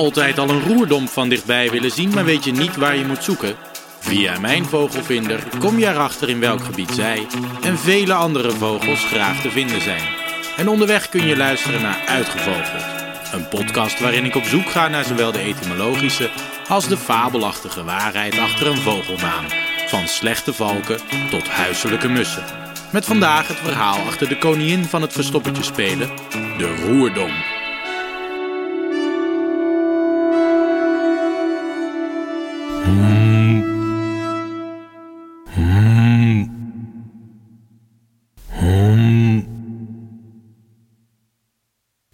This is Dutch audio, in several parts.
altijd al een roerdomp van dichtbij willen zien, maar weet je niet waar je moet zoeken? Via mijn vogelvinder kom je erachter in welk gebied zij en vele andere vogels graag te vinden zijn. En onderweg kun je luisteren naar Uitgevogeld. Een podcast waarin ik op zoek ga naar zowel de etymologische als de fabelachtige waarheid achter een vogelnaam. Van slechte valken tot huiselijke mussen. Met vandaag het verhaal achter de koningin van het verstoppertje spelen, de roerdom.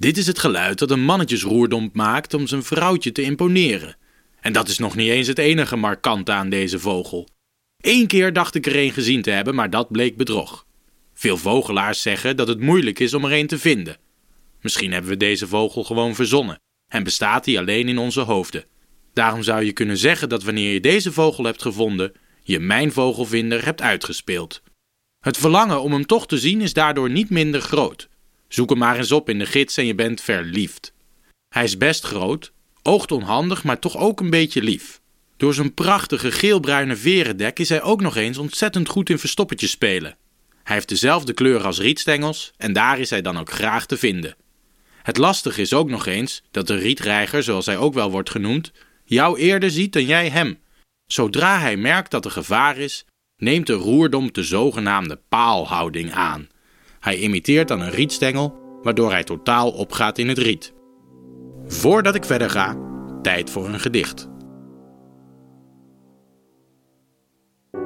Dit is het geluid dat een mannetjesroerdomp maakt om zijn vrouwtje te imponeren. En dat is nog niet eens het enige markante aan deze vogel. Eén keer dacht ik er een gezien te hebben, maar dat bleek bedrog. Veel vogelaars zeggen dat het moeilijk is om er een te vinden. Misschien hebben we deze vogel gewoon verzonnen en bestaat hij alleen in onze hoofden. Daarom zou je kunnen zeggen dat wanneer je deze vogel hebt gevonden, je mijn vogelvinder hebt uitgespeeld. Het verlangen om hem toch te zien is daardoor niet minder groot. Zoek hem maar eens op in de gids en je bent verliefd. Hij is best groot, oogt onhandig, maar toch ook een beetje lief. Door zijn prachtige geelbruine verendek is hij ook nog eens ontzettend goed in verstoppertjes spelen. Hij heeft dezelfde kleur als rietstengels en daar is hij dan ook graag te vinden. Het lastige is ook nog eens dat de rietreiger, zoals hij ook wel wordt genoemd, jou eerder ziet dan jij hem. Zodra hij merkt dat er gevaar is, neemt de roerdom de zogenaamde paalhouding aan. Hij imiteert dan een rietstengel, waardoor hij totaal opgaat in het riet. Voordat ik verder ga, tijd voor een gedicht.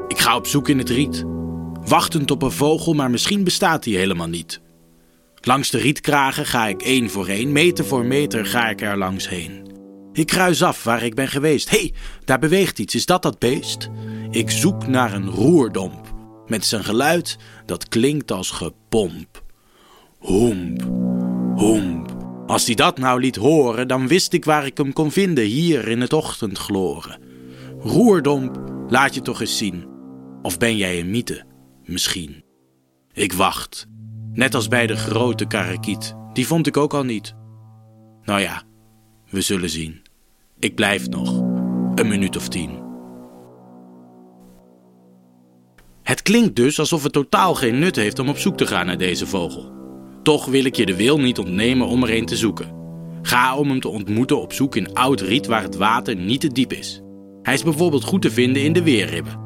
Ik ga op zoek in het riet, wachtend op een vogel, maar misschien bestaat die helemaal niet. Langs de rietkragen ga ik één voor één, meter voor meter ga ik er langs heen. Ik kruis af waar ik ben geweest. Hé, hey, daar beweegt iets. Is dat dat beest? Ik zoek naar een roerdomp. Met zijn geluid dat klinkt als gepomp. Hoemp, hoemp. Als hij dat nou liet horen, dan wist ik waar ik hem kon vinden hier in het ochtendgloren. Roerdomp, laat je toch eens zien. Of ben jij een mythe? Misschien. Ik wacht. Net als bij de grote karakiet. Die vond ik ook al niet. Nou ja, we zullen zien. Ik blijf nog. Een minuut of tien. Het klinkt dus alsof het totaal geen nut heeft om op zoek te gaan naar deze vogel. Toch wil ik je de wil niet ontnemen om er een te zoeken. Ga om hem te ontmoeten op zoek in oud riet waar het water niet te diep is. Hij is bijvoorbeeld goed te vinden in de weerribben.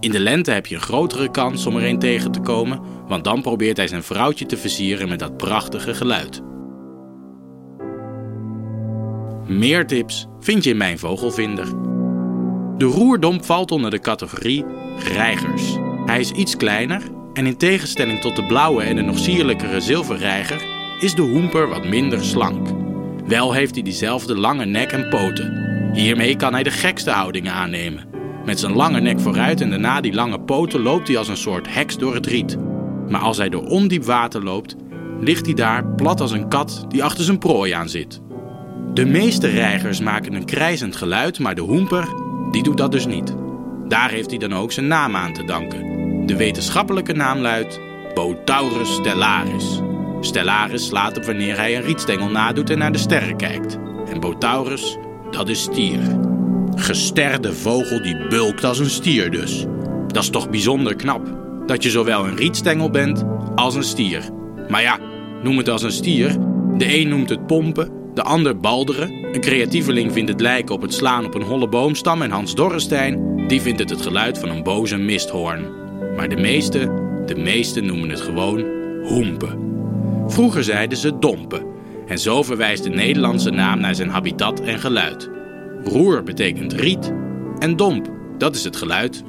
In de lente heb je een grotere kans om er een tegen te komen, want dan probeert hij zijn vrouwtje te versieren met dat prachtige geluid. Meer tips vind je in mijn vogelvinder. De roerdomp valt onder de categorie reigers. Hij is iets kleiner en in tegenstelling tot de blauwe en de nog sierlijkere zilverreiger is de hoemper wat minder slank. Wel heeft hij diezelfde lange nek en poten. Hiermee kan hij de gekste houdingen aannemen. Met zijn lange nek vooruit en daarna die lange poten loopt hij als een soort heks door het riet. Maar als hij door ondiep water loopt, ligt hij daar plat als een kat die achter zijn prooi aan zit. De meeste reigers maken een krijzend geluid, maar de hoemper, die doet dat dus niet. Daar heeft hij dan ook zijn naam aan te danken. De wetenschappelijke naam luidt Botaurus stellaris. Stellaris slaat op wanneer hij een rietstengel nadoet en naar de sterren kijkt. En Botaurus, dat is stier. Gesterde vogel die bulkt als een stier dus. Dat is toch bijzonder knap. Dat je zowel een rietstengel bent als een stier. Maar ja, noem het als een stier. De een noemt het pompen, de ander balderen. Een creatieveling vindt het lijken op het slaan op een holle boomstam. En Hans Dorrestein, die vindt het het geluid van een boze misthoorn. Maar de meeste, de meeste noemen het gewoon hoempen. Vroeger zeiden ze dompen. En zo verwijst de Nederlandse naam naar zijn habitat en geluid. Roer betekent riet en domp, dat is het geluid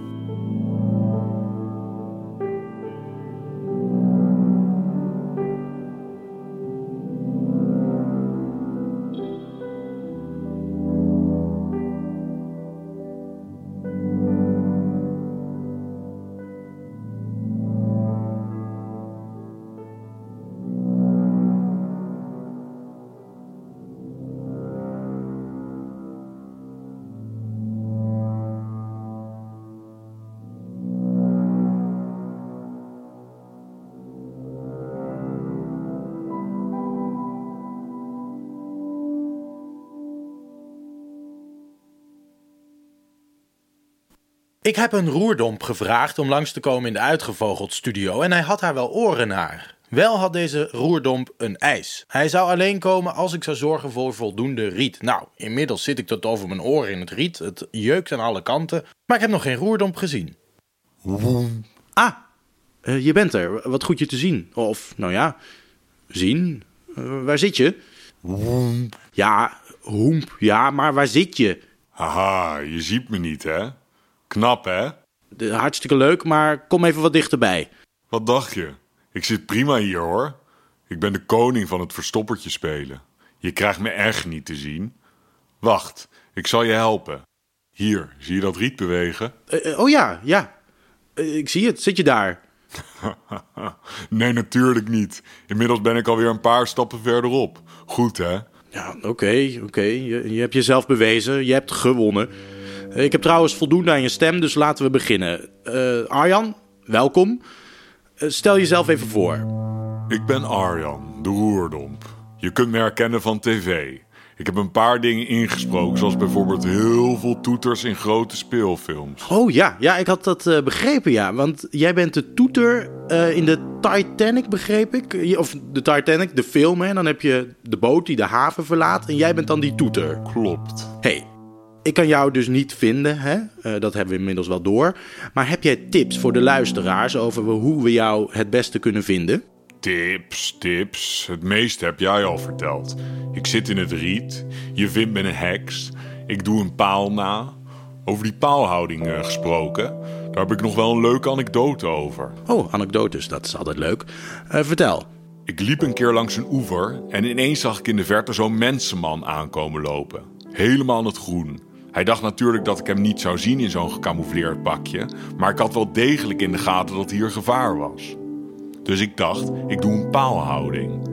Ik heb een roerdomp gevraagd om langs te komen in de uitgevogeld studio en hij had daar wel oren naar. Wel had deze roerdomp een eis. Hij zou alleen komen als ik zou zorgen voor voldoende riet. Nou, inmiddels zit ik tot over mijn oren in het riet. Het jeukt aan alle kanten, maar ik heb nog geen roerdomp gezien. Ah, uh, je bent er. Wat goed je te zien. Of, nou ja, zien. Uh, waar zit je? Woemp. Ja, hoemp. Ja, maar waar zit je? Haha, je ziet me niet, hè? Knap, hè? De, hartstikke leuk, maar kom even wat dichterbij. Wat dacht je? Ik zit prima hier, hoor. Ik ben de koning van het verstoppertje spelen. Je krijgt me echt niet te zien. Wacht, ik zal je helpen. Hier, zie je dat riet bewegen? Uh, oh ja, ja. Uh, ik zie het. Zit je daar? nee, natuurlijk niet. Inmiddels ben ik alweer een paar stappen verderop. Goed, hè? Ja, oké, okay, oké. Okay. Je, je, hebt jezelf bewezen. Je hebt gewonnen. Ik heb trouwens voldoende aan je stem, dus laten we beginnen. Uh, Arjan, welkom. Uh, stel jezelf even voor. Ik ben Arjan, de roerdomp. Je kunt me herkennen van tv. Ik heb een paar dingen ingesproken, zoals bijvoorbeeld heel veel toeters in grote speelfilms. Oh ja, ja ik had dat uh, begrepen, ja. Want jij bent de toeter uh, in de Titanic, begreep ik. Of de Titanic, de film, hè. Dan heb je de boot die de haven verlaat en jij bent dan die toeter. Klopt. hey, ik kan jou dus niet vinden, hè? Uh, dat hebben we inmiddels wel door. Maar heb jij tips voor de luisteraars over hoe we jou het beste kunnen vinden? Tips, tips. Het meeste heb jij al verteld. Ik zit in het riet. Je vindt me een heks. Ik doe een paal na. Over die paalhouding uh, gesproken. Daar heb ik nog wel een leuke anekdote over. Oh, anekdotes, dat is altijd leuk. Uh, vertel. Ik liep een keer langs een oever en ineens zag ik in de verte zo'n mensenman aankomen lopen. Helemaal in het groen. Hij dacht natuurlijk dat ik hem niet zou zien in zo'n gecamoufleerd pakje, maar ik had wel degelijk in de gaten dat hier gevaar was. Dus ik dacht, ik doe een paalhouding.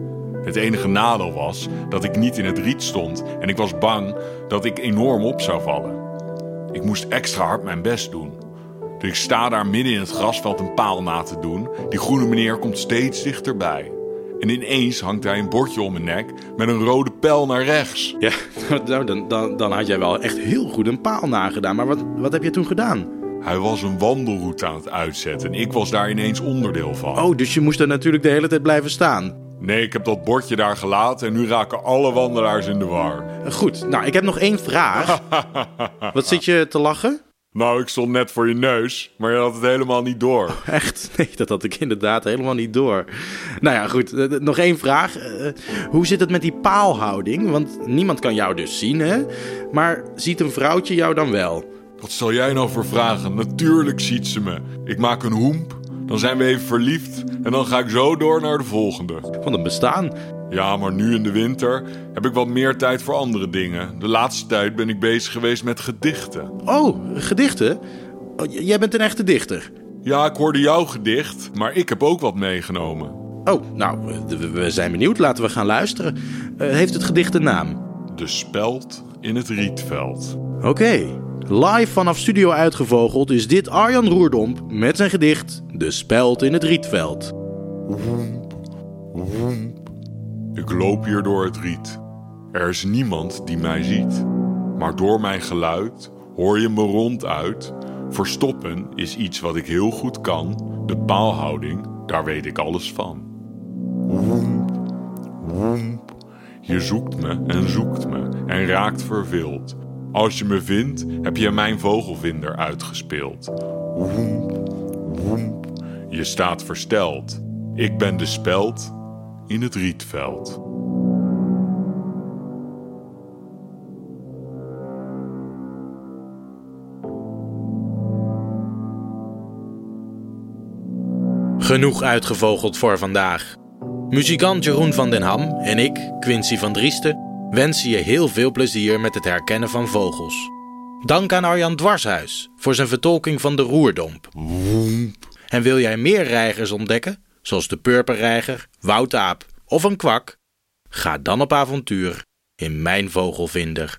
Het enige nadeel was dat ik niet in het riet stond en ik was bang dat ik enorm op zou vallen. Ik moest extra hard mijn best doen. Dus ik sta daar midden in het grasveld een paal na te doen. Die groene meneer komt steeds dichterbij. En ineens hangt hij een bordje om mijn nek met een rode pijl naar rechts. Ja, nou, dan, dan, dan had jij wel echt heel goed een paal nagedaan. Maar wat, wat heb je toen gedaan? Hij was een wandelroute aan het uitzetten en ik was daar ineens onderdeel van. Oh, dus je moest daar natuurlijk de hele tijd blijven staan? Nee, ik heb dat bordje daar gelaten en nu raken alle wandelaars in de war. Goed, nou, ik heb nog één vraag. Wat zit je te lachen? Nou, ik stond net voor je neus, maar je had het helemaal niet door. Oh, echt? Nee, dat had ik inderdaad helemaal niet door. Nou ja, goed. Nog één vraag. Uh, hoe zit het met die paalhouding? Want niemand kan jou dus zien, hè? Maar ziet een vrouwtje jou dan wel? Wat stel jij nou voor vragen? Natuurlijk ziet ze me. Ik maak een hoemp, dan zijn we even verliefd en dan ga ik zo door naar de volgende. Van een bestaan. Ja, maar nu in de winter heb ik wat meer tijd voor andere dingen. De laatste tijd ben ik bezig geweest met gedichten. Oh, gedichten? Oh, jij bent een echte dichter. Ja, ik hoorde jouw gedicht, maar ik heb ook wat meegenomen. Oh, nou, we zijn benieuwd. Laten we gaan luisteren. Uh, heeft het gedicht een naam? De speld in het rietveld. Oké. Okay. Live vanaf Studio Uitgevogeld is dit Arjan Roerdomp met zijn gedicht De Speld in het Rietveld. Woemp, woemp. Ik loop hier door het riet. Er is niemand die mij ziet. Maar door mijn geluid hoor je me ronduit. Verstoppen is iets wat ik heel goed kan. De paalhouding, daar weet ik alles van. Woemp, woemp. Je zoekt me en zoekt me en raakt verveeld. Als je me vindt, heb je mijn vogelvinder uitgespeeld. Woemp, woemp. Je staat versteld. Ik ben de speld in het rietveld. Genoeg uitgevogeld voor vandaag. Muzikant Jeroen van den Ham en ik, Quincy van Driesten, wensen je heel veel plezier met het herkennen van vogels. Dank aan Arjan Dwarshuis voor zijn vertolking van de roerdomp. En wil jij meer reigers ontdekken, zoals de purperreiger, woutaap of een kwak? Ga dan op avontuur in mijn vogelvinder.